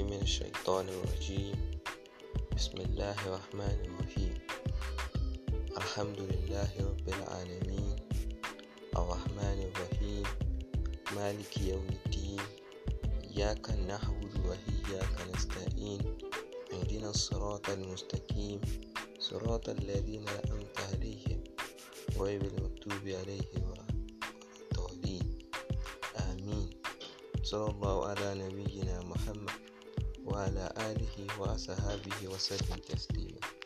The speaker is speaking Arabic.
الشيطان الرجيم. بسم الله الرحمن الرحيم. الحمد لله رب العالمين. الرحمن الرحيم. مالك يوم الدين. إياك نعبد وإياك نستعين. اهدنا الصراط المستقيم. صراط الذين أنعمت عليهم غير المكتوب عليهم ولا الضالين. آمين. صلى الله على نبينا وعلى آله وأصحابه وسلم تسليما.